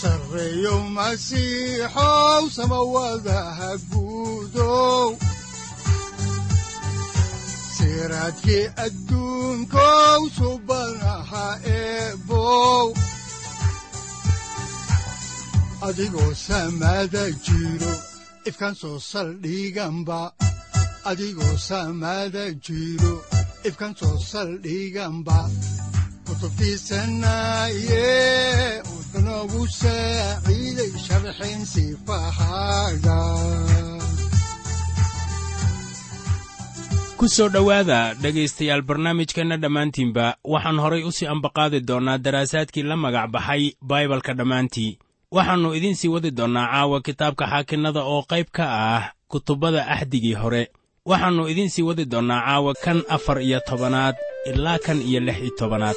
sareyow masiixow samawadaha guudow siraadkii adduunkow adigoo samada jiro ifkan soo saldhiganba kutubtiisanaye ku soo dhowaada dhegaystayaal barnaamijkeenna dhammaantiinba waxaan horay u sii ambaqaadi doonnaa daraasaadkii la magac baxay baibalka dhammaantii. Waxaannu idiin sii wadi doonnaa caawa kitaabka xaakinnada oo qayb ka ah kutubbada axdigii hore. Waxaannu idiin sii wadi doonnaa caawa kan afar iyo tobanaad ilaa kan iyo lix iyo tobanaad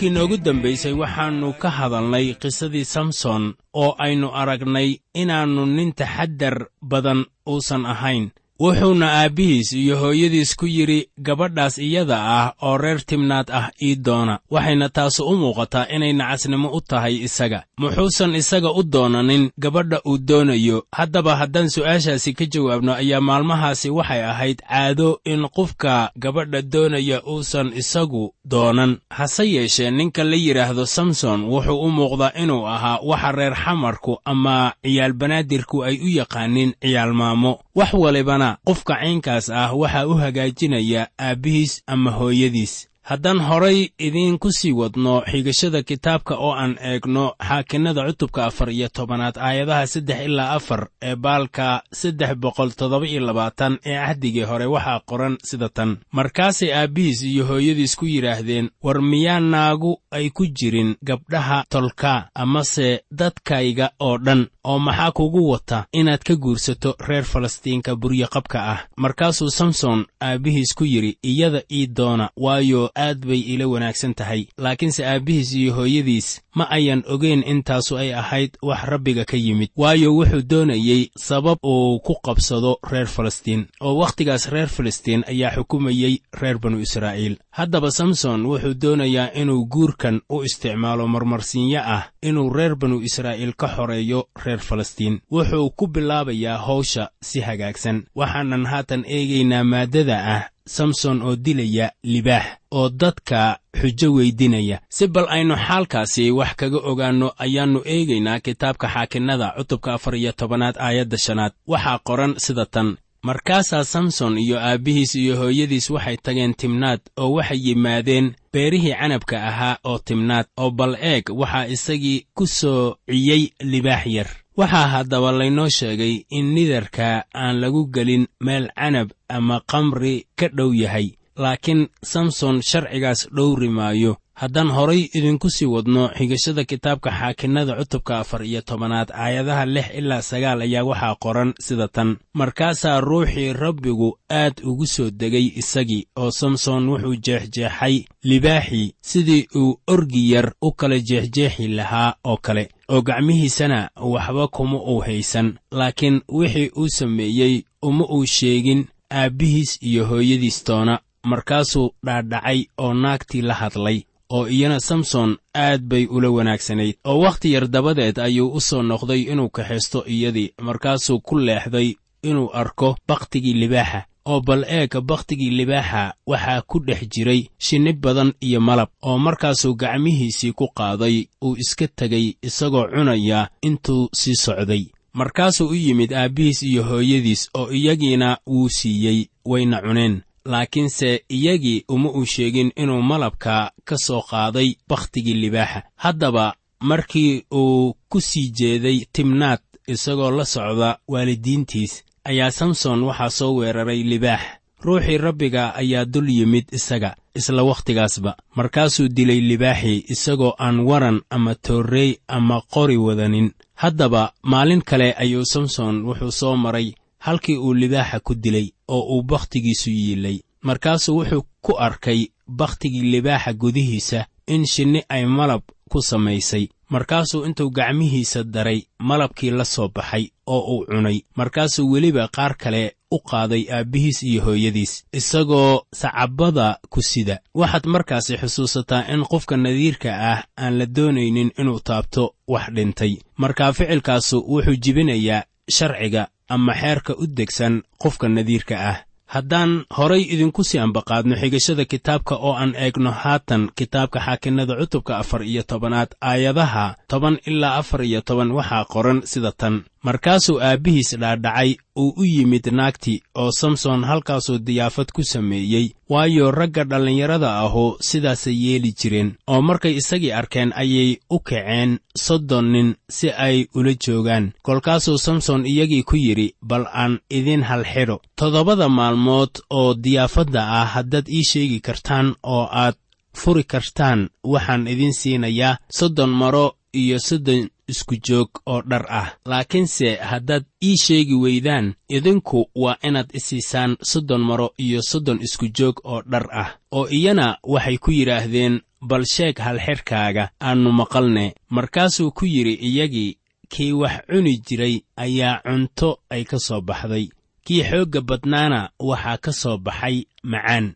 markii noogu dambaysay waxaannu ka hadalnay qisadii samson oo aynu aragnay inaannu nin taxaddar badan uusan ahayn wuxuuna aabbihiis iyo hooyadiis ku yidhi gabadhaas iyada ah oo reer timnaad ah ii doona waxayna taasu u muuqataa inay nacasnimo u tahay isaga. Muxuusan isaga u doonanin gabadha uu doonayo. Haddaba haddaan su'aashaasi ka jawaabno ayaa maalmahaasi waxay ahayd caado in qofka gabadha doonaya uusan isagu doonan. Hase yeeshee ninka la yidhaahdo samson wuxuu u muuqdaa inuu ahaa waxa reer xamarku ama ciyaalbanaadirku ay u yaqaaniin ciyaalmaamo. Wax walibana qofka caynkaas ah waxaa u hagaajinaya aabbihiis ama hooyadiis haddaan horay idiinku sii wadno xigashada kitaabka oo aan eegno xaakinnada cutubka afar iyo tobanaad aayadaha saddex ilaa afar ee baalka saddex boqol toddoba iyo labaatan ee ahdigii hore waxaa qoran sida tan. Markaasay aabbihiis iyo hooyadiis ku yidhaahdeen war miyaa naagu ay ku jirin gabdhaha tolka amase dadkayga oo dhan oo maxaa kugu wata inaad ka guursato reer falastiinka buryoqabka ah? Markaasuu samson aabbihiis ku yidhi iyada ii doona waayo aad bay ila wanaagsan tahay. Laakiinse aabbihiis iyo hooyadiis ma ayan ogeyn intaasu ay ahayd wax rabbiga ka yimid. Waayo wuxuu doonayey sabab uu ku qabsado reer falastiin oo wakhtigaas reer falastiin ayaa xukumayey reer banu israa'iil. Haddaba samson wuxuu doonayaa inuu guurkan u isticmaalo marmarsiinyo ah inuu reer banu israa'iil ka xoreeyo reer falastiin. Wuxuu ku bilaabayaa hawsha si hagaagsan. Waxaanan haatan eegaynaa maaddada ah samson oo dilaya libaax oo dadka xujo weydinaya. Si bal aynu xaalkaasi wax kaga ogaanno ayaannu eegaynaa kitaabka xaakinnada cutubka afar iyo tobanaad aayadda shanaad. Waxaa qoran sida tan markaasaa samson iyo aabbihiis iyo hooyadiis waxay tageen timnaad oo waxay yimaadeen beerihii canabka ahaa oo timnaad oo bal eeg waxaa isagii ku soo ciyey libaax yar waxaa haddaba laynoo sheegay in nidarka aan lagu gelin meel canab ama kamri ka dhow yahay laakiin samson sharcigaas dhowri maayo haddaan horay idinku sii wadno xigashada kitaabka xaakinnada cutubka afar iyo tobanaad aayadaha lix ilaa sagaal ayaa waxaa qoran sida tan. Markaasaa ruuxii rabbigu aad ugu soo degay isagii oo samson wuxuu jeexjeexay libaaxii sidii uu orgi yar u kala jeexjeexi lahaa oo kale oo gacmihiisana waxba kuma uu haysan. Laakiin wixii uu sameeyey uma uu sheegin aabbihiis iyo hooyadiis toona markaasuu dhaadhacay oo naagtii la hadlay oo iyana samson aad bay ula wanaagsanayd. Oo wakhti yar dabadeed ayuu u soo noqday inuu kaxaysto iyadii markaasuu ku leexday inuu arko bakhtigii libaaxa. Oo bal eeg bakhtigii libaaxa waxaa ku dhex jiray shinni badan iyo malab oo markaasuu gacmihiisii ku qaaday uu iska tegay isagoo cunaya intuu sii socday. Markaasuu u yimid aabbihiis iyo hooyadiis oo iyagiina wuu siiyey wayna cuneen laakiinse iyagii uma uu sheegin inuu malabka ka soo qaaday bakhtigii libaaxa. Haddaba markii uu ku sii jeeday timnaad isagoo la socda waalidiintiis ayaa samson waxaa soo weeraray libaax. Ruuxii rabbiga ayaa dul yimid isaga isla wakhtigaasba. Markaasuu dilay libaaxii isagoo aan waran ama toorrey ama qori wadanin. Haddaba maalin kale ayuu samson wuxuu soo maray halkii uu libaaxa ku dilay oo uu bakhtigiisu yiilay. Markaasuu wuxuu ku arkay bakhtigii libaaxa gudihiisa in shinni ay malab ku samaysay. Markaasuu intuu gacmihiisa daray malabkii la soo baxay oo uu cunay. Markaasuu weliba qaar kale u qaaday aabbihiis iyo hooyadiis isagoo sacabbada ku sida. Waxaad markaasi xusuusataa in qofka nadiirka ah aan la doonaynin inuu taabto wax dhintay. Markaa ficilkaasu wuxuu jibinayaa sharciga ama xeerka u degsan qofka nadiirka ah. Haddaan horay idinku sii ambaqaadno xigashada kitaabka oo aan eegno haatan kitaabka xaakinnada cutubka afar iyo tobanaad aayadaha toban ilaa afar iyo toban waxaa qoran sida tan markaasuu aabbihiis dhaadhacay uu u yimid naagtii oo samson halkaasuu diyaafad ku sameeyey. Waayo ragga dhallinyarada ahu sidaasay yeeli jireen oo markay isagii arkeen ayay u kaceen soddon nin si ay ula joogaan. Kolkaasuu samson iyagii ku yidhi bal aan idin halxidho toddobada maalmood oo diyaafadda ah haddaad ii sheegi kartaan oo aad furi kartaan waxaan idin siinayaa soddon maro iyo soddon isku joog oo dhar ah. Laakiinse haddaad ii sheegi weydaan idinku waa inaad isiisaan soddon maro iyo soddon isku joog oo dhar ah oo iyana waxay ku yidhaahdeen bal sheeg halxidhkaaga aannu maqalne. Markaasuu ku yidhi iyagii kii wax cuni jiray ayaa cunto ay ka soo baxday. Kii xoogga badnaana waxaa ka soo baxay macaan.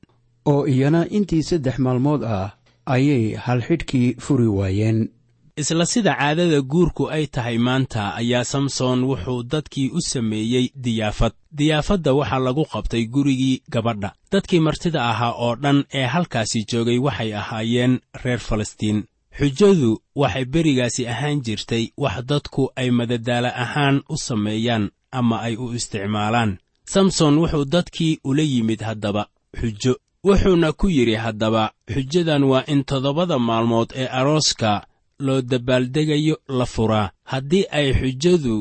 Oo iyana intii saddex maalmood ah ayay halxidhkii furi waayeen isla sida caadada guurku ay tahay maanta ayaa samson wuxuu dadkii u sameeyey diyaafad. Diyaafadda waxaa lagu qabtay gurigii gabadha. Dadkii martida ahaa oo dhan ee halkaasi joogay waxay ahaayeen reer falastiin. Xujadu waxay berigaasi ahaan jirtay wax dadku ay madadaalo ahaan u sameeyaan ama ay u isticmaalaan. Samson wuxuu dadkii ula yimid haddaba xujo. Wuxuuna ku yidhi haddaba xujadan waa in toddobada maalmood ee arooska loo dabbaaldegayo la furaa. Haddii ay xujadu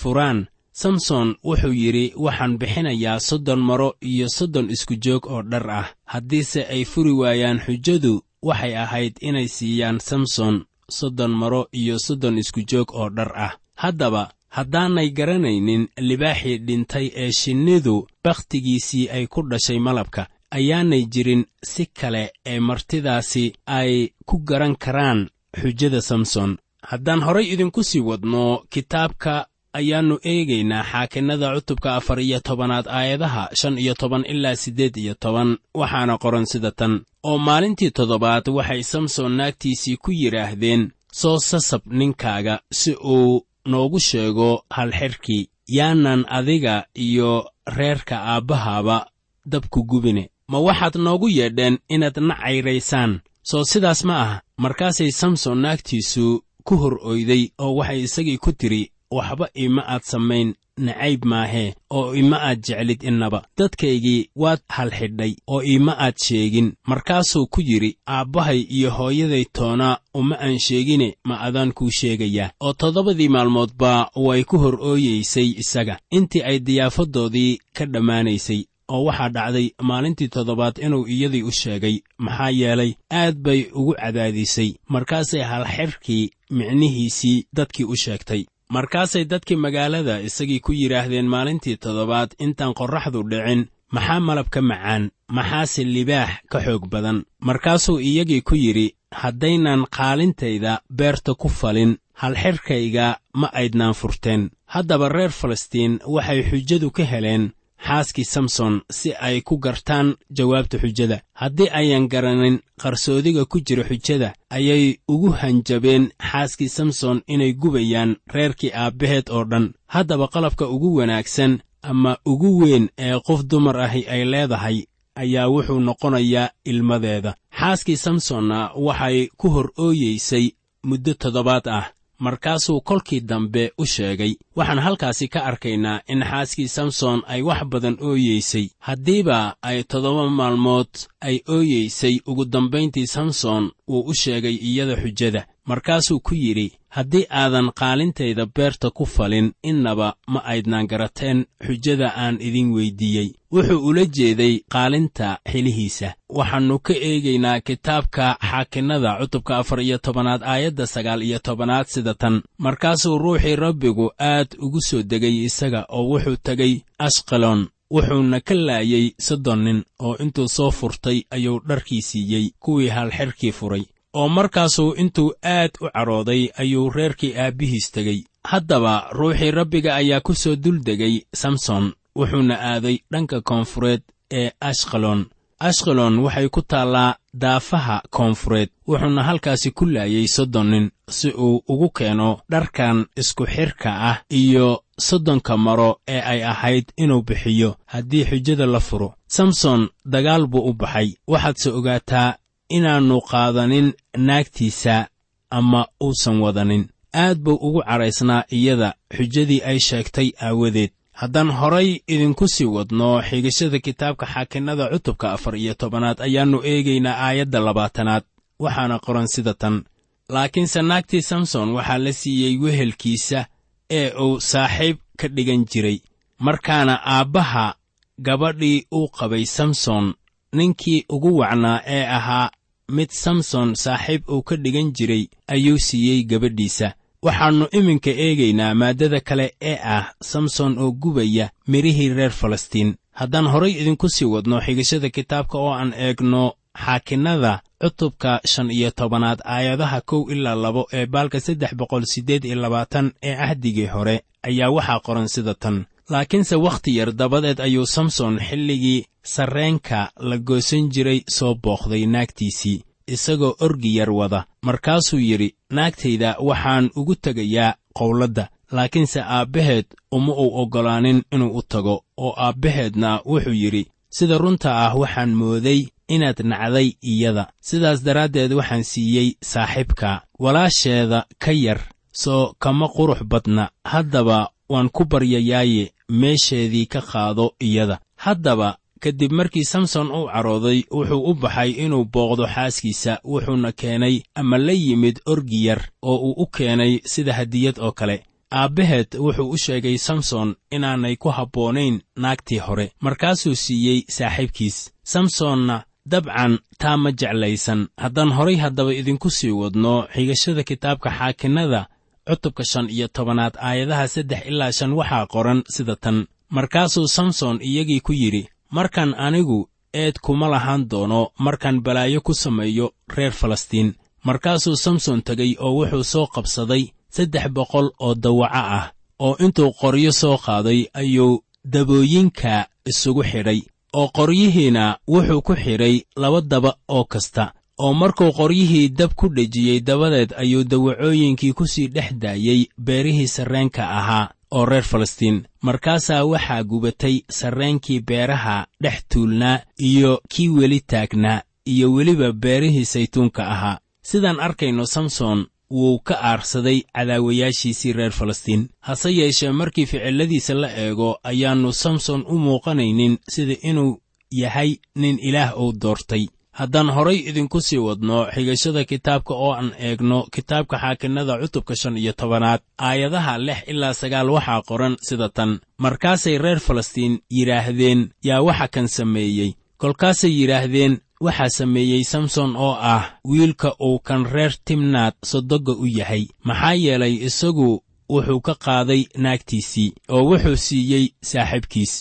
furaan samson wuxuu yidhi waxaan bixinayaa soddon maro iyo soddon isku joog oo dhar ah. Haddiise ay furi waayaan xujadu waxay ahayd inay siiyaan samson soddon maro iyo soddon isku joog oo dhar ah. Haddaba haddaanay garanaynin libaaxii dhintay ee shinnidu bakhtigiisii ay ku dhashay malabka ayaanay jirin si kale ee martidaasi ay ku garan karaan xujada samson haddaan horay idinku sii wadno kitaabka ayaannu eegaynaa xaakinnada cutubka afar iyo tobanaad aayadaha shan iyo toban ilaa siddeed iyo toban. Waxaana qoran sida tan. Oo maalintii toddobaad waxay samson naagtiisii ku yidhaahdeen soo sasab ninkaaga si uu noogu sheego halxidhkii yaanan adiga iyo reerka aabbahaaba dabku gubine. Ma waxaad noogu yeedheen inaad na cayraysaan? Soo sidaas ma ah markaasay samson naagtiisu ku hor oyday oo waxay isagii ku tidhi waxba ima aad samayn nacayb maahee oo ima aad jeclid innaba. Dadkaygii waad halxidhay oo ima aad sheegin. Markaasuu ku yidhi aabbahay iyo hooyaday toona uma aan sheegine ma adaan kuu sheegayaa oo toddobadii maalmoodba way ku hor ooyeysay isaga. Intii ay diyaafadoodii ka dhammaanaysay oo waxaa dhacday maalintii toddobaad inuu iyadii u sheegay maxaa yeelay aad bay ugu cadaadisay. Markaasay halxirkii micnihiisii dadkii u sheegtay. Markaasay dadkii magaalada isagii ku yidhaahdeen maalintii toddobaad intaan qorraxdu dhicin maxaa malab ka macaan maxaase libaax ka xoog badan. Markaasuu iyagii ku yidhi haddaynan qaalintayda beerta ku falin halxirkayga ma aydnaan furteen. Haddaba reer falastiin waxay xujadu ka heleen xaaskii samson si ay ku gartaan jawaabta xujada. Haddii ayan garanin qarsoodiga ku jira xujada ayay ugu hanjabeen xaaskii samson inay gubayaan reerkii aabbaheed oo dhan. Haddaba qalabka ugu wanaagsan ama ugu weyn ee qof dumar ahi ay leedahay ayaa wuxuu noqonayaa ilmadeeda. Xaaskii samsonna waxay ku hor ooyeysay muddo toddobaad ah markaasuu kolkii dambe u sheegay. Waxaan halkaasi ka arkaynaa in xaaskii samson ay wax badan ooyeysay. Haddiiba ay toddoba maalmood ay ooyeysay. Ugu dambayntii samson wuu u sheegay iyada xujada markaasuu ku yidhi haddii aadan qaalintayda beerta ku falin innaba ma aydnaan garateen xujada aan idin weyddiiyey wuxuu ula jeeday qaalinta xilihiisa. Waxaannu ka eegaynaa kitaabka xaakinnada cutubka afar iyo tobanaad aayadda sagaal iyo tobanaad sida tan. Markaasuu ruuxii rabbigu aad ugu soo degay isaga oo wuxuu tegey asqalon. Wuxuuna ka laayey soddon nin oo intuu soo furtay ayuu dharkii siiyey kuwii halxirkii furay oo markaasuu intuu aad u cadhooday ayuu reerkii aabbihiis tegey. Haddaba ruuxii rabbiga ayaa ku soo duldegay samson wuxuuna aaday dhanka koonfureed ee ashqalon ashqalon waxay ku taallaa daafaha koonfureed wuxuuna halkaasi ku laayey soddon nin si uu ugu keeno dharkan isku xidhka ah iyo soddonka maro ee ay ahayd inuu bixiyo haddii xujada la furo. Samson dagaal buu u baxay waxaadse ogaataa inaannu qaadanin naagtiisa ama uusan wadanin. Aad buu ugu cadhaysnaa iyada xujadii ay sheegtay aawadeed. Haddaan horay idinku sii wadno xigashada kitaabka xaakinnada cutubka afar iyo tobanaad ayaannu eegaynaa aayadda labaatanaad. Waxaana qoran sida tan laakiinse naagtii samson waxaa la siiyey wehelkiisa ee uu saaxiib ka dhigan jiray. Markaana aabbaha gabadhii uu qabay samson ninkii ugu wacnaa ee ahaa mid samson saaxiib uu ka dhigan jiray ayuu siiyey gabadhiisa. Waxaannu iminka eegaynaa maaddada kale ee ah samson oo gubaya midhihii reer falastiin. Haddaan horay idinku sii wadno xigashada kitaabka oo aan eegno xaakinnada cutubka shan iyo tobanaad aayadaha kow ilaa labo ee baalka saddex boqol siddeed iyo labaatan ee ahdigii hore ayaa waxaa qoran sida tan. Laakiinse wakhti yar dabadeed ayuu samson xilligii sarreenka la goosan jiray soo booqday naagtiisii isagoo orgi yar wada. Markaasuu yidhi naagtayda waxaan ugu tegayaa qowladda laakiinse aabbaheed uma uu oggolaanin inuu u tago. Oo aabbaheedna wuxuu yidhi sida runta ah waxaan mooday inaad nacday iyada. Sidaas daraaddeed waxaan siiyey saaxiibka. Walaasheeda ka yar soo kama qurux badna. Haddaba waan ku baryayaaye meesheedii ka qaado iyada. Haddaba kadib markii samson uu cadhooday wuxuu u baxay inuu booqdo xaaskiisa wuxuuna keenay ama la yimid orgi yar oo uu u keenay sida hadiyad oo kale. Aabbaheed wuxuu u sheegay samson inaanay ku habboonayn naagtii hore markaasuu siiyey saaxiibkiis. Samsonna dabcan taa ma jeclaysan. Haddaan horay haddaba idinku sii wadno xigashada kitaabka xaakinnada cutubka shan iyo tobanaad aayadaha saddex ilaa shan waxaa qoran sida tan. Markaasuu samson iyagii ku yidhi markan anigu eed kuma lahaan doono markaan balaayo ku sameeyo reer falastiin. Markaasuu samson tegey oo wuxuu soo qabsaday saddex boqol oo dawaco ah oo intuu qoryo soo qaaday ayuu dabooyinka isugu xidhay oo qoryihiina wuxuu ku xidhay laba daba oo kasta oo markuu qoryihii dab ku dhejiyey dabadeed ayuu dawacooyinkii ku sii dhex daayey beerihii sarreenka ahaa oo reer falastiin. Markaasaa waxaa gubatay sarreenkii beeraha dhex tuulnaa iyo kii weli taagnaa iyo weliba beerihii saytuunka ahaa. Sidaan arkayno samson wuu ka aarsaday cadaawayaashiisii reer falastiin. Hase yeeshee markii ficilladiisa la eego ayaannu samson u muuqanaynin sida inuu yahay nin ilaah uu doortay haddaan horay idinku sii wadno xigashada kitaabka oo aan eegno kitaabka xaakinnada cutubka shan iyo tobanaad aayadaha lix ilaa sagaal waxaa qoran sida tan. Markaasay reer falastiin yidhaahdeen yaa waxa kan sameeyey. Kolkaasay yidhaahdeen waxaa sameeyey samson oo ah wiilka uu kan reer timnaad sodogga u yahay. Maxaa yeelay isagu wuxuu ka qaaday naagtiisii oo wuxuu siiyey saaxiibkiis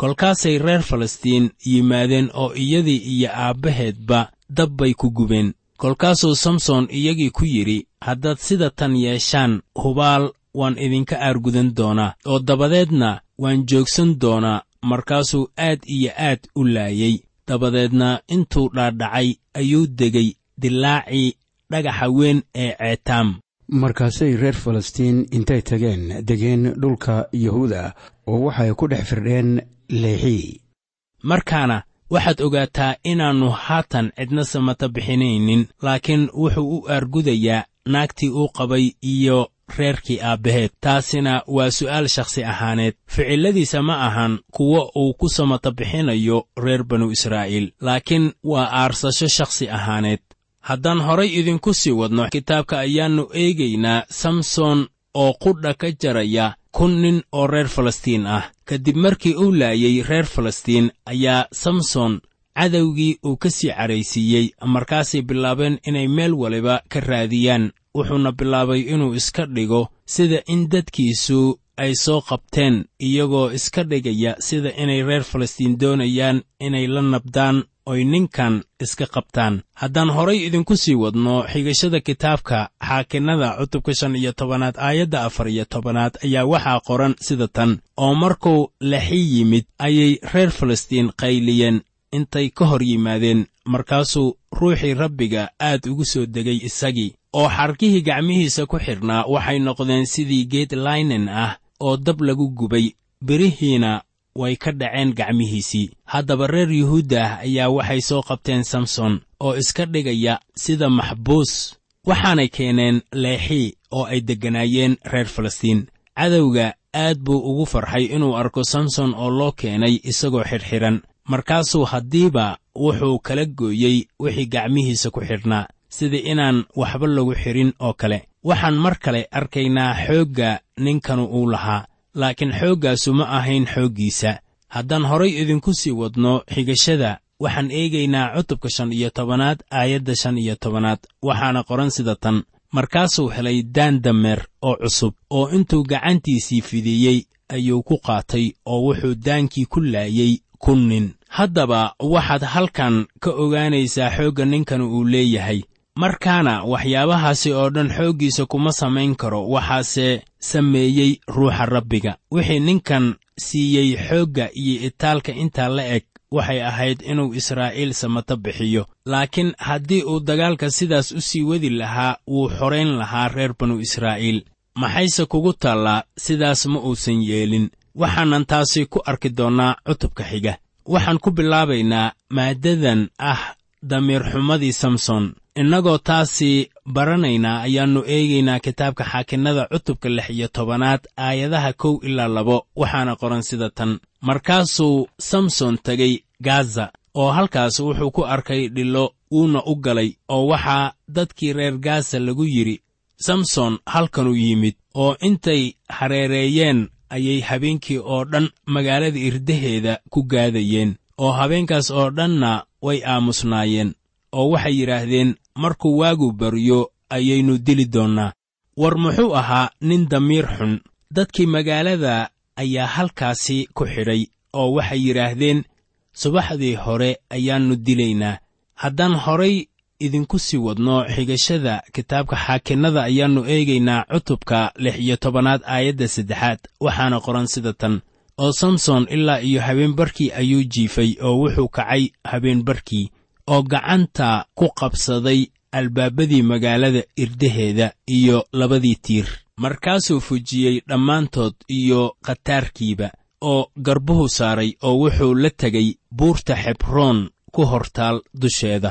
kolkaasay reer falastiin yimaadeen oo iyadii iyo aabbaheedba dab bay ku gubeen. Kolkaasuu samson iyagii ku yidhi haddaad sida tan yeeshaan hubaal waan idinka aargudan doonaa oo dabadeedna waan joogsan doonaa markaasuu aad iyo aad u laayey dabadeedna intuu dhaadhacay ayuu degay dilaacii dhagaxa weyn ee ceetaam markaasay reer falastiin intay tageen degeen dhulka yuhuuda oo waxay ku dhex firdheen leexii markaana waxaad ogaataa inaannu haatan cidna samata bixinaynin laakiin wuxuu u aargudayaa naagtii uu qabay iyo reerkii aabbaheed. Taasina waa su'aal shakhsi ahaaneed. Ficilladiisa ma ahan kuwo uu ku samata bixinayo reer banu israa'iil laakiin waa aarsasho shakhsi ahaaneed. Haddaan horay idinku sii wadno kitaabka ayaannu eegaynaa samson oo qudha ka jaraya kun nin oo reer falastiin ah. Kadib markii uu laayey reer falastiin ayaa samson cadowgii uu ka sii cadhaysiiyey markaasay bilaabeen inay meel waliba ka raadiyaan. Wuxuuna bilaabay inuu iska dhigo sida in dadkiisu ay soo qabteen iyagoo iska dhigaya sida inay reer falastiin doonayaan inay la nabdaan oy ninkan iska qabtaan. Haddaan horay idinku sii wadno xigashada kitaabka xaakinnada cutubka shan iyo tobanaad aayadda afar iyo tobanaad ayaa waxaa qoran sida tan. Oo markuu lexi yimid ayay reer falastiin qayliyeen intay ka hor yimaadeen markaasuu ruuxii rabbiga aad ugu soo degay isagii. Oo xarkihii gacmihiisa ku xidhnaa waxay noqdeen sidii geed laynen ah oo dab lagu gubay berihiina way ka dhaceen gacmihiisii. Haddaba reer yuhuudda ah ayaa waxay soo qabteen samson oo iska dhigaya sida maxbuus waxaanay keeneen leexii oo ay degganaayeen reer falastiin. Cadowga aad buu ugu farxay inuu arko samson oo loo keenay isagoo xidhxidhan markaasuu haddiiba wuxuu kala gooyey wixii gacmihiisa ku xidhnaa sida inaan waxba lagu xidhin oo kale. Waxaan mar kale arkaynaa xoogga ninkanu uu lahaa laakiin xooggaasu ma ahayn xooggiisa. Haddaan horay idinku sii wadno xigashada waxaan eegaynaa cutubka shan iyo tobanaad aayadda shan iyo tobanaad waxaana qoran sida tan. Markaasuu helay daan dameer oo cusub oo intuu gacantiisii fidieyey ayuu ku qaatay oo wuxuu daankii ku laayey kun nin. Haddaba waxaad halkan ka ogaanaysaa xoogga ninkan uu leeyahay. Markaana waxyaabahaasi oo dhan xooggiisa kuma samayn karo waxaase sameeyey ruuxa rabbiga. Wixii ninkan siiyey xoogga iyo itaalka intaa la eg waxay ahayd inuu israa'iil samato bixiyo. Laakiin haddii uu dagaalka sidaas u sii wadi lahaa wuu xorayn lahaa reer banu israa'iil. Maxayse kugu taallaa sidaas ma uusan yeelin? Waxaanan taasi ku arki doonnaa cutubka xiga. Waxaan ku bilaabaynaa maaddadan ah damiir xumadii samson innagoo taasi baranaynaa ayaannu eegaynaa kitaabka xaakinnada cutubka lix iyo tobanaad aayadaha kow ilaa labo waxaana qoran sida tan. Markaasuu samson tegey gaza oo halkaas wuxuu ku arkay dhillo wuuna u galay oo waxaa dadkii reer gaza lagu yidhi samson halkanuu yimid oo intay hareereeyeen ayay habeenkii oo dhan magaalada irdaheeda ku gaadayeen oo habeenkaas oo dhanna way aamusnaayeen oo waxay yidhaahdeen markuu waagu baryo ayaynu dili doonnaa. War muxuu ahaa nin damiir xun. Dadkii magaalada ayaa halkaasi ku xidhay oo waxay yidhaahdeen subaxdii hore ayaannu dilaynaa. Haddaan horay idinku sii wadno xigashada kitaabka xaakinnada ayaannu eegaynaa cutubka lix iyo tobanaad aayadda saddexaad waxaana qoran sida tan. Oo samson ilaa iyo habeenbarkii ayuu jiifay oo wuxuu kacay habeenbarkii oo gacanta ku qabsaday albaabadii magaalada irdaheeda iyo labadii tiir. Markaasuu fujiyey dhammaantood iyo khataarkiiba oo garbuhu saaray oo wuxuu la tegay buurta xebroon ku hortaal dusheeda.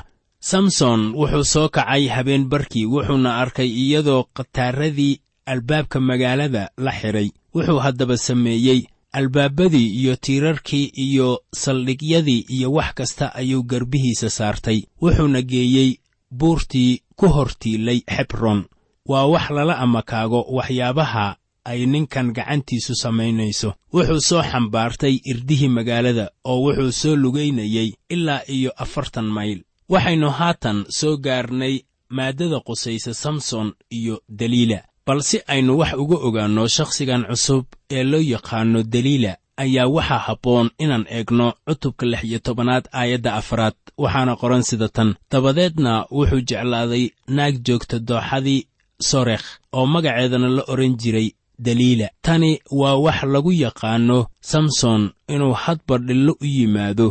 Samson wuxuu soo kacay habeenbarkii wuxuuna arkay iyadoo khataaradii albaabka magaalada la xidhay wuxuu haddaba sameeyey albaabadii iyo tiirarkii iyo saldhigyadii iyo wax kasta ayuu garbihiisa saartay. Wuxuuna geeyey buurtii ku hortiilay xebron waa wax lala amakaago waxyaabaha ay ninkan gacantiisu samaynayso. Wuxuu soo xambaartay irdihii magaalada oo wuxuu soo lugaynayey ilaa iyo afartan mayl. Waxaynu haatan soo gaarnay maaddada qusaysa samson iyo daliila bal si aynu wax uga ogaanno shakhsigan cusub ee loo yaqaanno daliila ayaa waxaa habboon inaan eegno cutubka lix iyo tobanaad aayadda afraad waxaana qoran sida tan. Dabadeedna wuxuu jeclaaday naag joogta dooxadii sorekh oo magaceedana la odhan jiray daliila. Tani waa wax lagu yaqaanno samson inuu hadba dhillo u yimaado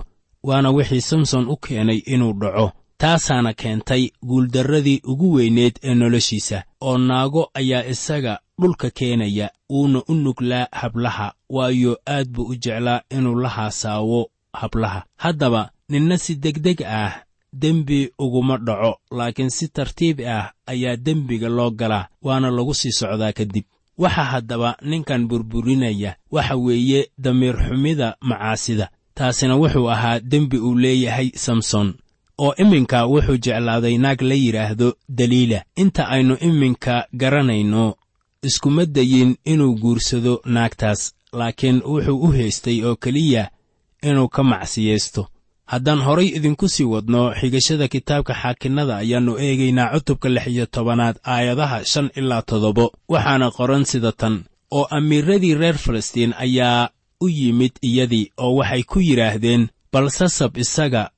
waana wixii samson u keenay inuu dhaco taasaana keentay guuldarradii ugu weyneed ee noloshiisa oo naago ayaa isaga dhulka keenaya wuuna u nuglaa hablaha waayo aad buu u jeclaa inuu la haasaawo hablaha. Haddaba ninna si degdeg ah dembi uguma dhaco laakiin si tartiib ah ayaa dembiga loo galaa waana lagu sii socdaa kadib. Waxa haddaba ninkan burburinaya waxa weeye damiir xumida macaasida taasina wuxuu ahaa dembi uu leeyahay samson oo iminka wuxuu jeclaaday naag la yidhaahdo daliila. Inta aynu iminka garanayno iskuma dayin inuu guursado naagtaas laakiin wuxuu u haystay oo keliya inuu ka macsiyaysto haddaan horay idinku sii wadno xigashada kitaabka xaakinnada ayaannu eegaynaa cutubka lix iyo tobanaad aayadaha shan ilaa toddobo. Waxaana qoran sida tan oo amiiradii reer falastiin ayaa u yimid iyadii oo waxay ku yidhaahdeen bal sasab isaga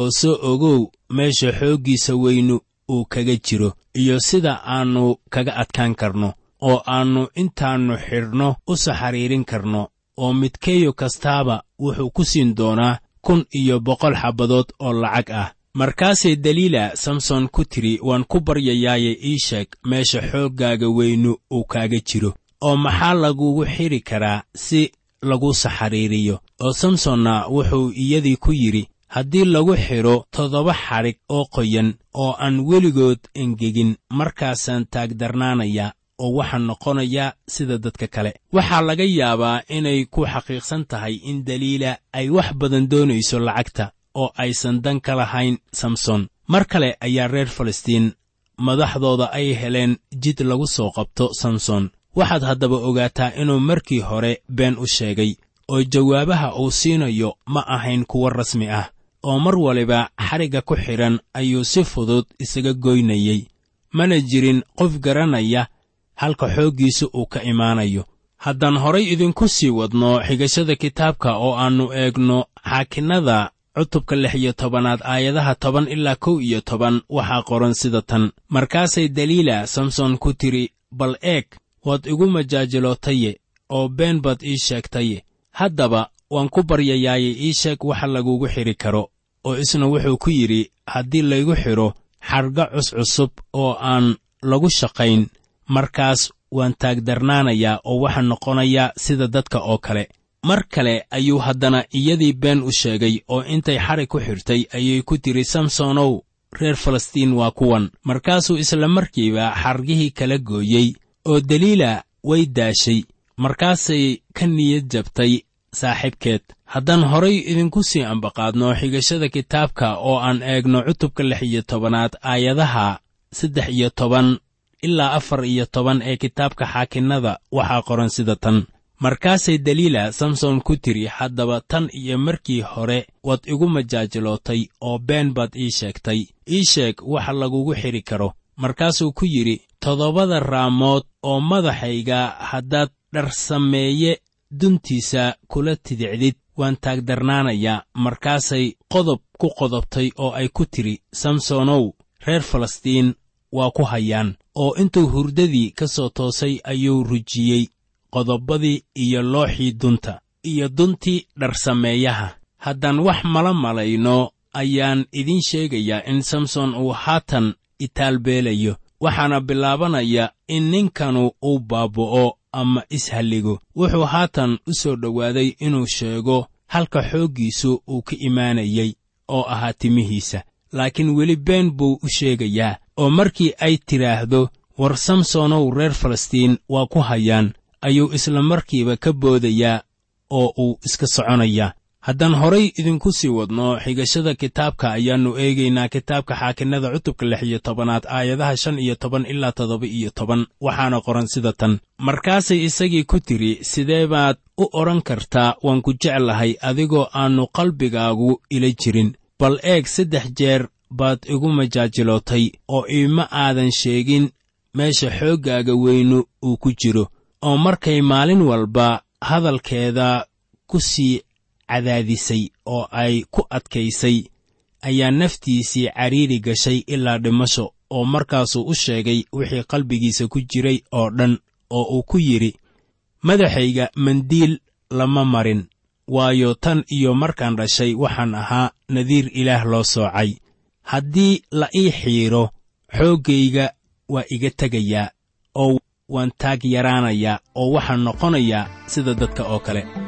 oo soo ogow meesha xooggiisa weynu uu kaga jiro iyo sida aannu kaga adkaan karno oo aannu intaannu xidhno u saxariirin karno oo midkeeyo kastaaba wuxuu ku siin doonaa kun iyo boqol xabbadood oo lacag ah. Markaasay daliila samson ku tidhi waan ku baryayaaye ii sheeg meesha xooggaaga weynu uu kaaga jiro oo maxaa lagugu xidhi karaa si lagu saxariiriyo oo samsonna wuxuu iyadii ku yidhi haddii lagu xidho toddoba xadhig oo qoyan oo aan weligood engegin markaasaan taagdarnaanayaa oo waxaa noqonayaa sida dadka kale. Waxaa laga yaabaa inay ku xaqiiqsan tahay in daliila ay wax badan doonayso lacagta oo aysan dan ka lahayn samson. Mar kale ayaa reer falastiin madaxdooda ay heleen jid lagu soo qabto samson. Waxaad haddaba ogaataa inuu markii hore been u sheegay oo jawaabaha uu siinayo ma ahayn kuwo rasmi ah oo mar waliba xadhigga ku xidhan ayuu si fudud isaga goynayey mana jirin qof garanaya halka xooggiisa uu ka imaanayo. Haddaan horay idinku sii wadno xigashada kitaabka oo aannu eegno xaakinnada cutubka lix iyo tobanaad aayadaha toban ilaa kow iyo toban waxaa qoran sida tan. Markaasay daliila samson ku tidhi bal eeg waad igu majaajilootaye oo been baad ii sheegtaye haddaba waan ku baryayaaye ii sheeg waxa lagugu xidhi karo oo isna wuxuu ku yidhi haddii laygu xidho xarga cuscusub oo aan lagu shaqayn markaas waan taagdarnaanayaa oo waxaa noqonayaa sida dadka oo kale. Mar kale ayuu haddana iyadii been u sheegay oo intay xadhig ku xidhtay ayay ku tidhi samsonow reer falastiin waa kuwan. Markaasuu isla markiiba xargihii kala gooyey oo daliila way daashay. Markaasay ka niyad jabtay saaxiibkeed haddaan horay idinku sii ambaqaadno xigashada kitaabka oo aan eegno cutubka lix iyo tobanaad aayadaha saddex iyo toban ilaa afar iyo toban ee kitaabka xaakinnada waxaa qoran sida tan. Markaasay daliila samson ku tidhi haddaba tan iyo markii hore waad igu majaajilootay oo been baad ii sheegtay. Ii sheeg waxa lagugu xidhi karo. Markaasuu ku yidhi toddobada raamood oo madaxayga haddaad dharsameeye duntiisa kula tidicdid. Waan taagdarnaanayaa markaasay qodob ku qodobtay oo ay ku tidhi samsonow reer falastiin waa ku hayaan. Oo intuu hurdadii ka soo toosay ayuu rujiyey qodobadii iyo looxii dunta iyo duntii dharsameeyaha. Haddaan wax mala malayno ayaan idiin sheegayaa in samson uu haatan itaalbeelayo waxaana bilaabanaya in ninkanu uu baaba'o ama ishalligo wuxuu haatan u soo dhowaaday inuu sheego halka xooggiisu uu ka imaanayey oo ahaa timihiisa. Laakiin weli been buu u sheegayaa oo markii ay tidhaahdo war samsonow reer falastiin waa ku hayaan ayuu isla markiiba ka boodayaa oo uu iska soconaya haddaan horay idinku sii wadno xigashada kitaabka ayaannu eegaynaa kitaabka xaakinnada cutubka lix iyo tobanaad aayadaha shan iyo toban ilaa toddoba iyo toban. Waxaana qoran sida tan. Markaasay isagii ku tidhi sidee baad u odhan kartaa waan ku jeclahay adigoo aannu qalbigaagu ila jirin. Bal eeg saddex jeer baad igu majaajilootay oo iima aadan sheegin meesha xooggaaga weynu uu ku jiro. Oo markay maalin walba hadalkeeda ku sii cadaadisay oo ay ku adkaysay ayaa naftiisii cariiri gashay ilaa dhimasho oo markaasuu u sheegay wixii qalbigiisa ku jiray oo dhan oo uu ku yidhi madaxayga mandiil lama marin waayo tan iyo markaan dhashay waxaan ahaa nadiir ilaah loo soocay. Haddii la ii xiidro xooggayga waa iga tegayaa oo waan taag yaraanayaa oo waxaan noqonayaa sida dadka oo kale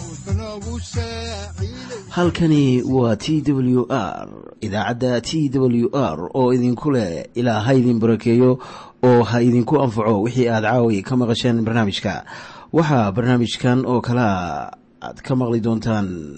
halkani waa t w r idaacadda t w r oo idinku leh ilaa ha idin barakeeyo oo ha idinku anfaco wixii aad caawi ka maqasheen barnaamijka. Waxaa barnaamijkan oo kalaa aad ka maqli doontaan